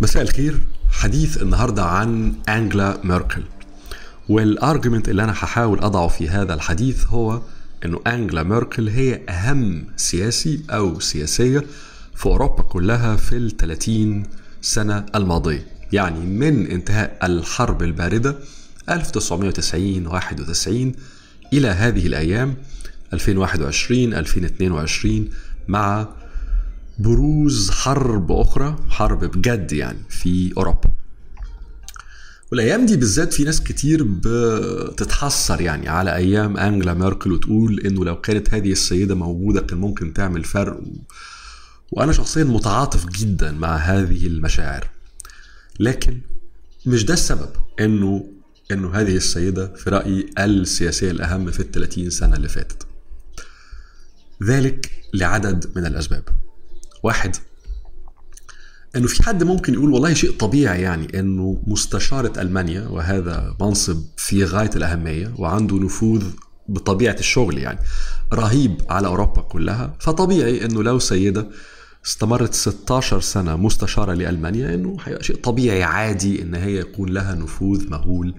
مساء الخير. حديث النهارده عن انجلا ميركل والارجيومنت اللي أنا هحاول أضعه في هذا الحديث هو إنه انجلا ميركل هي أهم سياسي أو سياسية في أوروبا كلها في ال 30 سنة الماضية. يعني من انتهاء الحرب الباردة 1990 91 إلى هذه الأيام 2021 2022 مع بروز حرب أخرى حرب بجد يعني في أوروبا. والأيام دي بالذات في ناس كتير بتتحسر يعني على أيام أنجلا ميركل وتقول إنه لو كانت هذه السيدة موجودة كان ممكن تعمل فرق. و... وأنا شخصيا متعاطف جدا مع هذه المشاعر. لكن مش ده السبب إنه إنه هذه السيدة في رأيي السياسية الأهم في ال 30 سنة اللي فاتت. ذلك لعدد من الأسباب. واحد إنه في حد ممكن يقول والله شيء طبيعي يعني إنه مستشارة ألمانيا وهذا منصب في غاية الأهمية وعنده نفوذ بطبيعة الشغل يعني رهيب على أوروبا كلها فطبيعي إنه لو سيدة استمرت 16 سنة مستشارة لألمانيا إنه هيبقى شيء طبيعي عادي إن هي يكون لها نفوذ مهول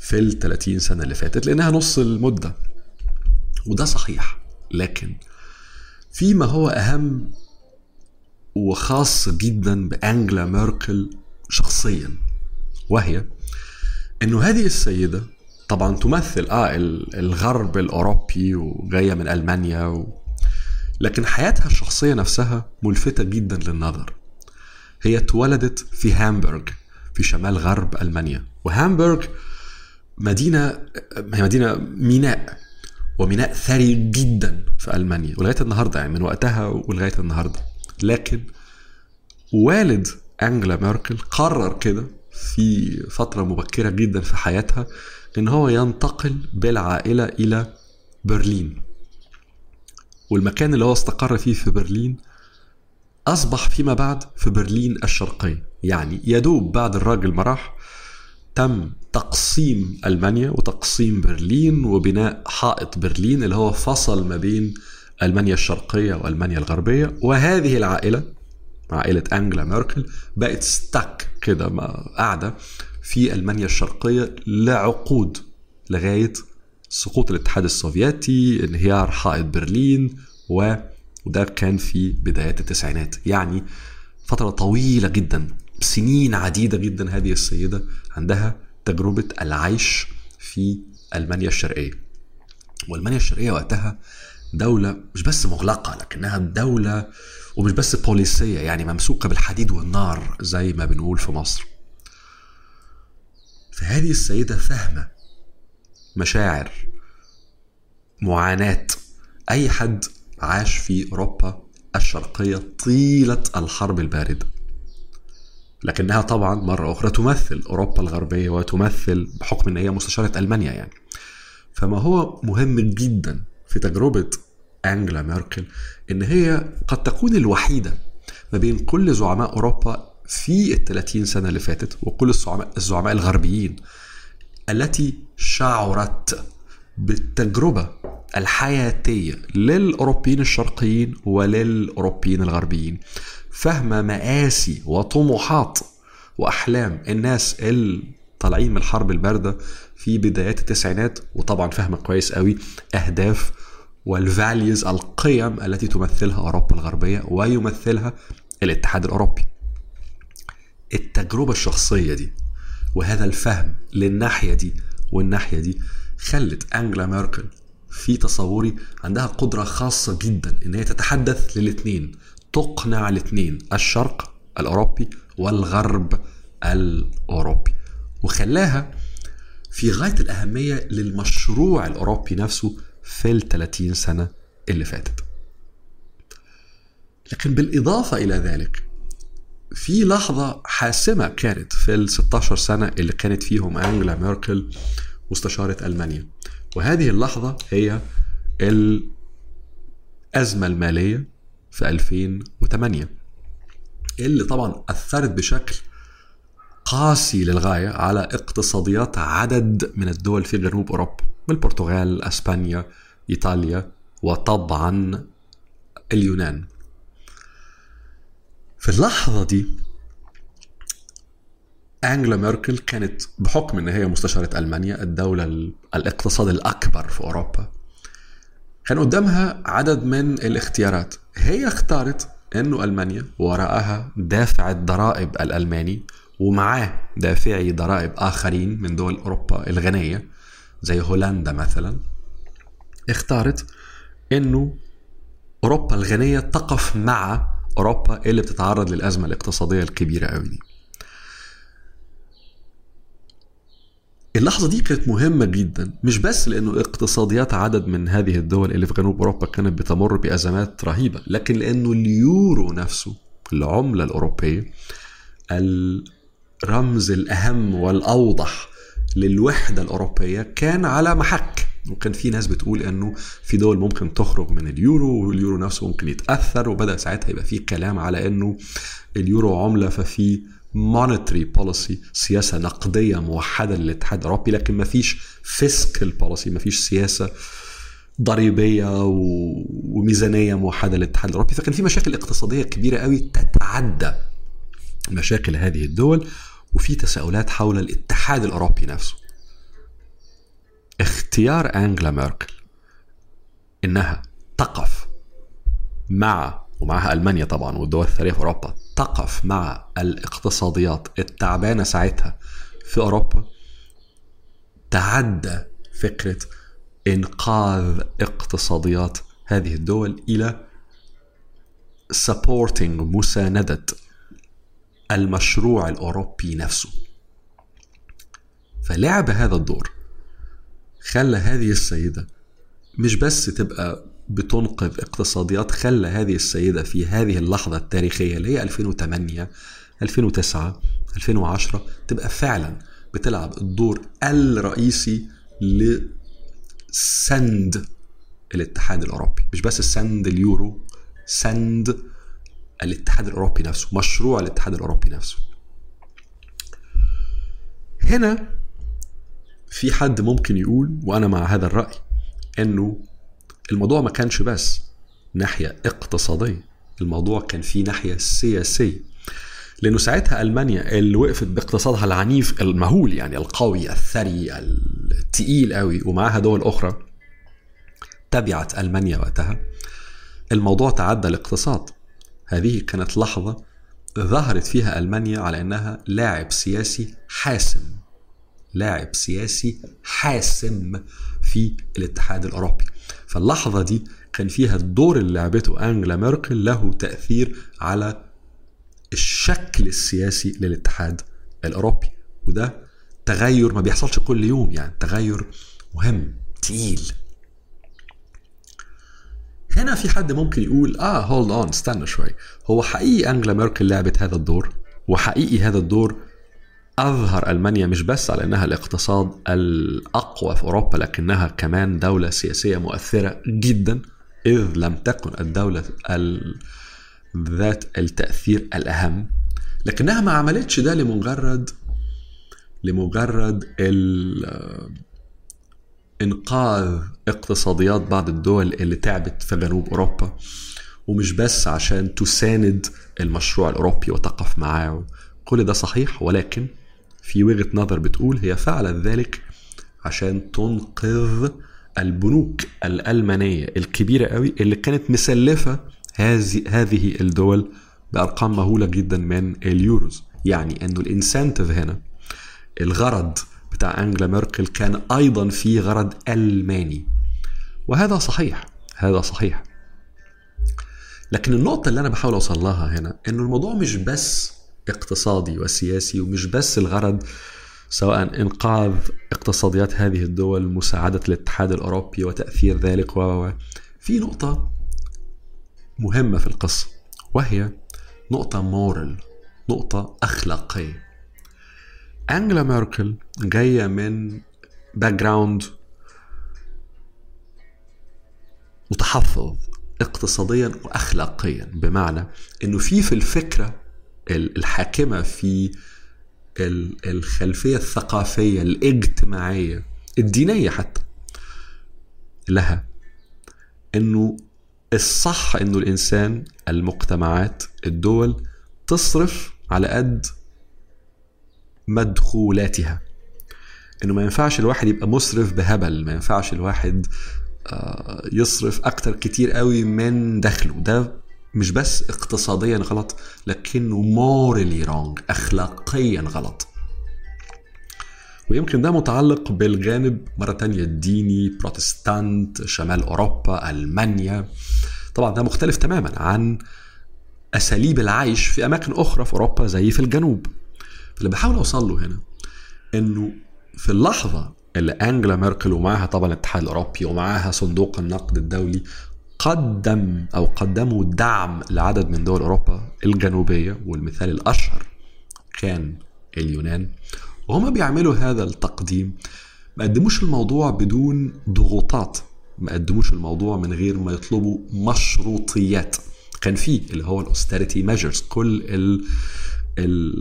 في ال 30 سنة اللي فاتت لأنها نص المدة. وده صحيح لكن فيما هو أهم وخاص جدا بأنجلا ميركل شخصيا وهي إنه هذه السيدة طبعا تمثل آه الغرب الأوروبي وجاية من ألمانيا و... لكن حياتها الشخصية نفسها ملفتة جدا للنظر. هي اتولدت في هامبورغ في شمال غرب ألمانيا وهامبورغ مدينة هي مدينة ميناء وميناء ثري جدا في ألمانيا ولغاية النهارده يعني من وقتها ولغاية النهارده. لكن والد أنجلا ميركل قرر كده في فترة مبكرة جدا في حياتها إن هو ينتقل بالعائلة إلى برلين. والمكان اللي هو استقر فيه في برلين أصبح فيما بعد في برلين الشرقية يعني يدوب بعد الراجل ما راح تم تقسيم ألمانيا وتقسيم برلين وبناء حائط برلين اللي هو فصل ما بين ألمانيا الشرقية وألمانيا الغربية وهذه العائلة عائلة أنجلا ميركل بقت stuck كده قاعدة في ألمانيا الشرقية لعقود لغاية سقوط الاتحاد السوفيتي انهيار حائط برلين وده كان في بدايات التسعينات. يعني فترة طويلة جدا سنين عديدة جدا هذه السيدة عندها تجربة العيش في ألمانيا الشرقية. وألمانيا الشرقية وقتها دولة مش بس مغلقة لكنها دولة ومش بس بوليسية يعني ممسوكة بالحديد والنار زي ما بنقول في مصر. فهذه السيدة فاهمة مشاعر معاناة أي حد عاش في أوروبا الشرقية طيلة الحرب الباردة. لكنها طبعا مرة أخرى تمثل أوروبا الغربية وتمثل بحكم أن هي مستشارة ألمانيا يعني. فما هو مهم جدا في تجربة أنجلا ميركل إن هي قد تكون الوحيدة ما بين كل زعماء أوروبا في ال 30 سنة اللي فاتت وكل الزعماء, الزعماء الغربيين التي شعرت بالتجربة الحياتية للأوروبيين الشرقيين وللأوروبيين الغربيين. فهم مآسي وطموحات وأحلام الناس اللي طالعين من الحرب الباردة في بدايات التسعينات وطبعا فاهمة كويس قوي أهداف والفاليوز القيم التي تمثلها أوروبا الغربية ويمثلها الاتحاد الأوروبي. التجربة الشخصية دي وهذا الفهم للناحية دي والناحية دي خلت أنجلا ميركل في تصوري عندها قدرة خاصة جدا إن هي تتحدث للاثنين تقنع الاثنين الشرق الأوروبي والغرب الأوروبي. وخلاها في غاية الأهمية للمشروع الأوروبي نفسه في ال 30 سنة اللي فاتت. لكن بالإضافة إلى ذلك في لحظة حاسمة كانت في ال 16 سنة اللي كانت فيهم أنجلا ميركل مستشارة ألمانيا. وهذه اللحظة هي الأزمة المالية في 2008 اللي طبعا أثرت بشكل قاسي للغاية على اقتصاديات عدد من الدول في جنوب أوروبا البرتغال أسبانيا إيطاليا وطبعا اليونان. في اللحظة دي أنجلا ميركل كانت بحكم أن هي مستشارة ألمانيا الدولة الاقتصاد الأكبر في أوروبا كان قدامها عدد من الاختيارات. هي اختارت أنه ألمانيا وراءها دافع الضرائب الألماني ومعاه دافعي ضرائب آخرين من دول أوروبا الغنية زي هولندا مثلا اختارت أنه أوروبا الغنية تقف مع أوروبا اللي بتتعرض للأزمة الاقتصادية الكبيرة قوي دي. اللحظة دي كانت مهمة جدا مش بس لأنه اقتصاديات عدد من هذه الدول اللي في جنوب أوروبا كانت بتمر بأزمات رهيبة لكن لأنه اليورو نفسه العملة الأوروبية الرمز الأهم والأوضح للوحدة الأوروبية كان على محك. وكان في ناس بتقول إنه في دول ممكن تخرج من اليورو واليورو نفسه ممكن يتأثر وبدأ ساعتها يبقى في كلام على إنه اليورو عملة ففي monetary policy سياسة نقدية موحدة للاتحاد الأوروبي لكن ما فيش fiscal policy ما فيش سياسة ضريبية وميزانية موحدة للاتحاد الأوروبي. فكان في مشاكل اقتصادية كبيرة قوي تتعدى مشاكل هذه الدول. وفي تساؤلات حول الاتحاد الأوروبي نفسه. اختيار أنجلا ميركل إنها تقف مع ومعها ألمانيا طبعا والدول الثانية في أوروبا تقف مع الاقتصاديات التعبانة ساعتها في أوروبا تعدى فكرة إنقاذ اقتصاديات هذه الدول إلى supporting مساندة المشروع الأوروبي نفسه. فلعب هذا الدور. خلى هذه السيدة مش بس تبقى بتنقذ اقتصاديات خلى هذه السيدة في هذه اللحظة التاريخية اللي هي 2008 2009 2010 تبقى فعلا بتلعب الدور الرئيسي لسند الاتحاد الأوروبي. مش بس سند اليورو سند الاتحاد الأوروبي نفسه مشروع الاتحاد الأوروبي نفسه. هنا في حد ممكن يقول وأنا مع هذا الرأي إنه الموضوع ما كانش بس ناحية اقتصادية الموضوع كان فيه ناحية سياسية. لأنه ساعتها ألمانيا اللي وقفت باقتصادها العنيف المهول يعني القوي الثري التقيل قوي ومعاها دول أخرى تبعت ألمانيا وقتها. الموضوع تعدى الاقتصاد. هذه كانت لحظة ظهرت فيها ألمانيا على أنها لاعب سياسي حاسم. لاعب سياسي حاسم في الاتحاد الأوروبي. فاللحظة دي كان فيها الدور اللي لعبته أنجلا ميركل له تأثير على الشكل السياسي للاتحاد الأوروبي. وده تغير ما بيحصلش كل يوم يعني تغير مهم تقيل. هنا في حد ممكن يقول آه hold on استنى شوي. هو حقيقي أنجلا ميركل لعبت هذا الدور؟ وحقيقي هذا الدور أظهر ألمانيا مش بس على أنها الاقتصاد الأقوى في أوروبا لكنها كمان دولة سياسية مؤثرة جدا إذ لم تكن الدولة ذات التأثير الأهم. لكنها ما عملتش ده لمجرد لمجرد إنقاذ اقتصاديات بعض الدول اللي تعبت في جنوب أوروبا ومش بس عشان تساند المشروع الأوروبي وتقف معاه. كل ده صحيح ولكن في وجهة نظر بتقول هي فعلت ذلك عشان تنقذ البنوك الألمانية الكبيرة قوي اللي كانت مسلفة هذه هذه الدول بأرقام مهولة جدا من اليوروز. يعني أنه الانسنتيف هنا الغرض بتاع أنجلا ميركل كان أيضا في غرض ألماني. وهذا صحيح هذا صحيح. لكن النقطة اللي أنا بحاول أوصل لها هنا إنه الموضوع مش بس اقتصادي وسياسي ومش بس الغرض سواء إنقاذ اقتصاديات هذه الدول مساعدة الاتحاد الأوروبي وتأثير ذلك و في نقطة مهمة في القصة وهي نقطة moral نقطة أخلاقية. انجلا ميركل جاية من background متحفظ اقتصاديا واخلاقيا بمعنى إنه في في الفكرة الحاكمة في الخلفية الثقافية الاجتماعية الدينية حتى لها إنه الصح إنه الإنسان المجتمعات الدول تصرف على قد مدخولاتها. إنه ما ينفعش الواحد يبقى مسرف بهبل ما ينفعش الواحد آه، يصرف أكتر كتير قوي من دخله. ده مش بس اقتصاديا غلط لكنه مورالي رونج اخلاقيا غلط. ويمكن ده متعلق بالجانب مرة تانية الديني بروتستانت شمال أوروبا ألمانيا. طبعا ده مختلف تماما عن أساليب العيش في أماكن أخرى في أوروبا زي في الجنوب. اللي بحاول أوصل له هنا إنه في اللحظة اللي أنجلا ميركل ومعها طبعا الاتحاد الأوروبي ومعها صندوق النقد الدولي قدم أو قدموا دعم لعدد من دول أوروبا الجنوبية والمثال الأشهر كان اليونان وهما بيعملوا هذا التقديم ما قدموش الموضوع بدون ضغوطات ما قدموش الموضوع من غير ما يطلبوا مشروطيات. كان في اللي هو ال austerity measures كل ال ال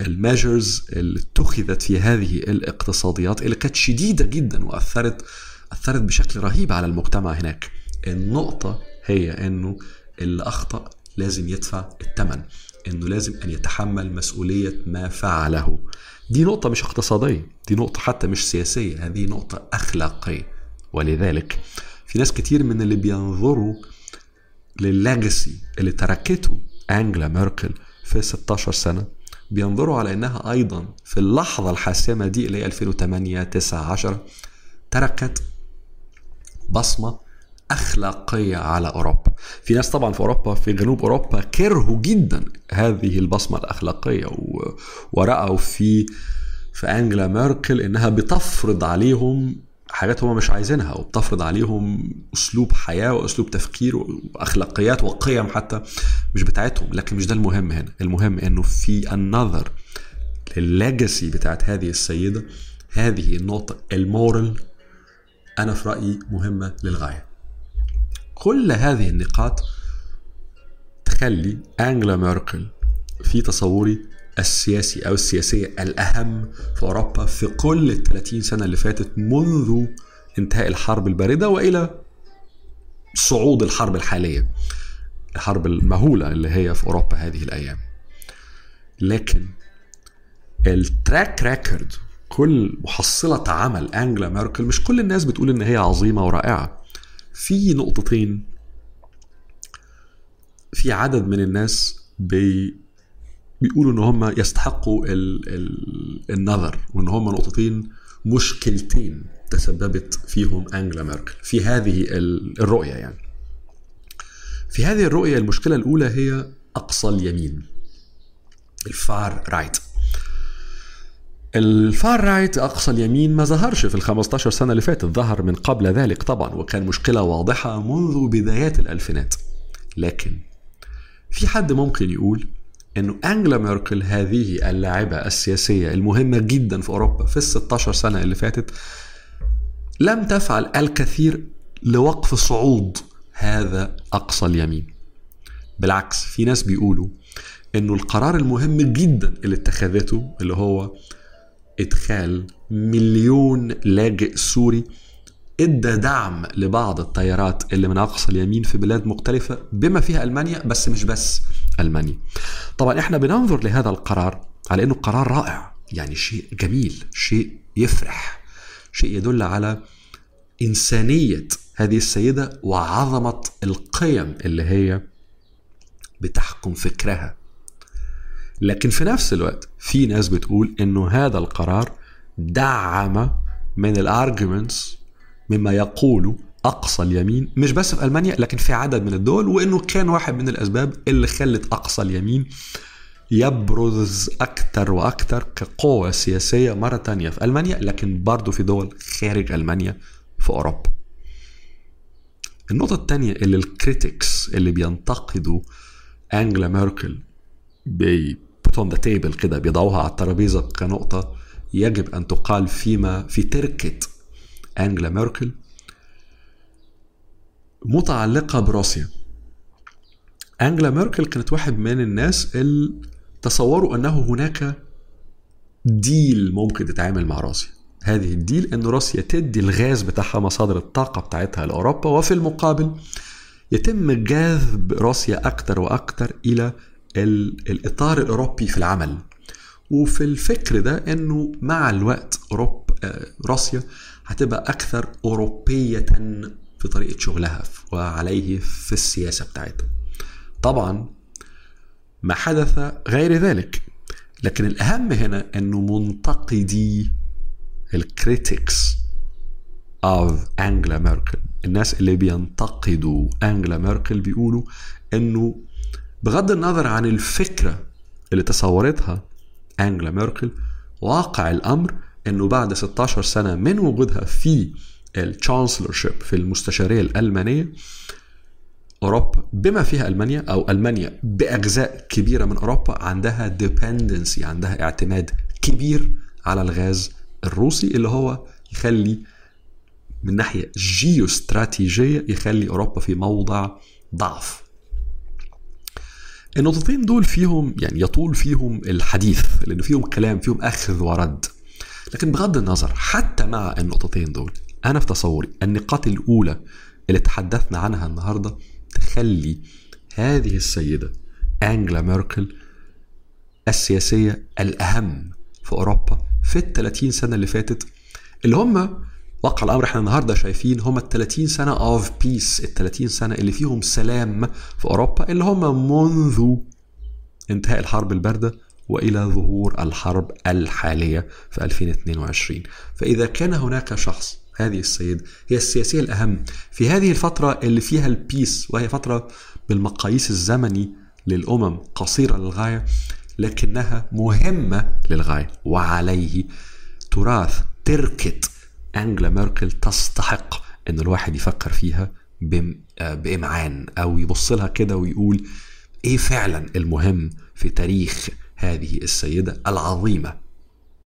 ال measures اللي اتخذت في هذه الاقتصاديات اللي كانت شديدة جدا واثرت أثرت بشكل رهيب على المجتمع هناك. النقطة هي إنه اللي أخطأ لازم يدفع الثمن إنه لازم أن يتحمل مسؤولية ما فعله. دي نقطة مش اقتصادية دي نقطة حتى مش سياسية هذه نقطة أخلاقية. ولذلك في ناس كتير من اللي بينظروا لللاجسي اللي تركته أنجلا ميركل في 16 سنة بينظروا على إنها أيضا في اللحظة الحاسمة دي اللي هي 2008 9 10 تركت بصمة أخلاقية على أوروبا في ناس طبعا في أوروبا في جنوب أوروبا كرهوا جدا هذه البصمة الأخلاقية. ورأوا في في أنجلا ميركل إنها بتفرض عليهم حاجات هم مش عايزينها وبتفرض عليهم أسلوب حياة وأسلوب تفكير وأخلاقيات وقيم حتى مش بتاعتهم لكن مش ده المهم هنا. المهم إنه في النظر للليجاسي بتاعت هذه السيدة هذه النقطة المورال أنا في رأيي مهمة للغاية. كل هذه النقاط تخلي انجلا ميركل في تصوري السياسي أو السياسية الأهم في أوروبا في كل ال 30 سنة اللي فاتت منذ انتهاء الحرب الباردة وإلى صعود الحرب الحالية الحرب المهولة اللي هي في أوروبا هذه الأيام. لكن ال track record كل محصلة عمل أنجلا ميركل مش كل الناس بتقول إن هي عظيمة ورائعة. في نقطتين في عدد من الناس بي بيقولوا ان هم يستحقوا ال ال النظر وان هم نقطتين مشكلتين تسببت فيهم أنجلا ميركل في هذه الرؤية يعني. في هذه الرؤية المشكلة الأولى هي أقصى اليمين ال far right. ال far right أقصى اليمين ما ظهرش في ال 15 سنة اللي فاتت ظهر من قبل ذلك طبعا وكان مشكلة واضحة منذ بدايات الألفينات. لكن في حد ممكن يقول إنه أنجلا ميركل هذه اللاعبة السياسية المهمة جدا في أوروبا في ال 16 سنة اللي فاتت لم تفعل الكثير لوقف صعود هذا أقصى اليمين. بالعكس في ناس بيقولوا إنه القرار المهم جدا اللي اتخذته اللي هو إدخال مليون لاجئ سوري إدى دعم لبعض التيارات اللي من أقصى اليمين في بلاد مختلفة بما فيها ألمانيا بس مش بس ألمانيا. طبعا إحنا بننظر لهذا القرار على إنه قرار رائع يعني شيء جميل شيء يفرح شيء يدل على إنسانية هذه السيدة وعظمة القيم اللي هي بتحكم فكرها لكن في نفس الوقت في ناس بتقول إنه هذا القرار دعم من الارجيومنتس مما يقوله أقصى اليمين مش بس في ألمانيا لكن في عدد من الدول وإنه كان واحد من الأسباب اللي خلت أقصى اليمين يبرز أكثر وأكثر كقوة سياسية مرة تانية في ألمانيا لكن برضه في دول خارج ألمانيا في أوروبا. النقطة الثانية اللي ال critics اللي بينتقدوا أنجلا ميركل بي on the table كده بيضعوها على الترابيزة كنقطة يجب أن تقال فيما في تركة أنجلا ميركل متعلقة بروسيا أنجلا ميركل كانت واحد من الناس اللي تصوروا أنه هناك ديل ممكن تتعامل مع روسيا هذه الديل أن روسيا تدي الغاز بتاعها مصادر الطاقة بتاعتها لأوروبا وفي المقابل يتم جذب روسيا أكثر وأكثر إلى الإطار الأوروبي في العمل. وفي الفكر ده أنه مع الوقت اوروبا روسيا هتبقى أكثر أوروبية في طريقة شغلها وعليه في السياسة بتاعتها. طبعا ما حدث غير ذلك لكن الأهم هنا إنه منتقدي ال critics of انجلا ميركل الناس اللي بينتقدوا انجلا ميركل بيقولوا إنه بغض النظر عن الفكرة اللي تصورتها انجلا ميركل واقع الأمر إنه بعد 16 سنة من وجودها في ال chancellorship في المستشارية الألمانية أوروبا بما فيها ألمانيا أو ألمانيا بأجزاء كبيرة من أوروبا عندها ديبندنسي عندها اعتماد كبير على الغاز الروسي اللي هو يخلي من ناحية جيوستراتيجيه يخلي أوروبا في موضع ضعف. النقطتين دول فيهم يعني يطول فيهم الحديث لأن فيهم كلام فيهم أخذ ورد. لكن بغض النظر حتى مع النقطتين دول أنا في تصوري النقاط الأولى اللي تحدثنا عنها النهارده تخلي هذه السيدة أنجلا ميركل السياسية الأهم في أوروبا في ال 30 سنة اللي فاتت اللي هم واقع الأمر إحنا النهارده شايفين هم ال 30 سنة of peace ال 30 سنة اللي فيهم سلام في أوروبا اللي هم منذ انتهاء الحرب الباردة وإلى ظهور الحرب الحالية في 2022 فإذا كان هناك شخص هذه السيدة هي السياسية الأهم في هذه الفترة اللي فيها البيس وهي فترة بالمقاييس الزمني للأمم قصيرة للغاية لكنها مهمة للغاية وعليه تراث تركة أنجلا ميركل تستحق أن الواحد يفكر فيها بإمعان أو يبص لها كده ويقول إيه فعلا المهم في تاريخ هذه السيدة العظيمة.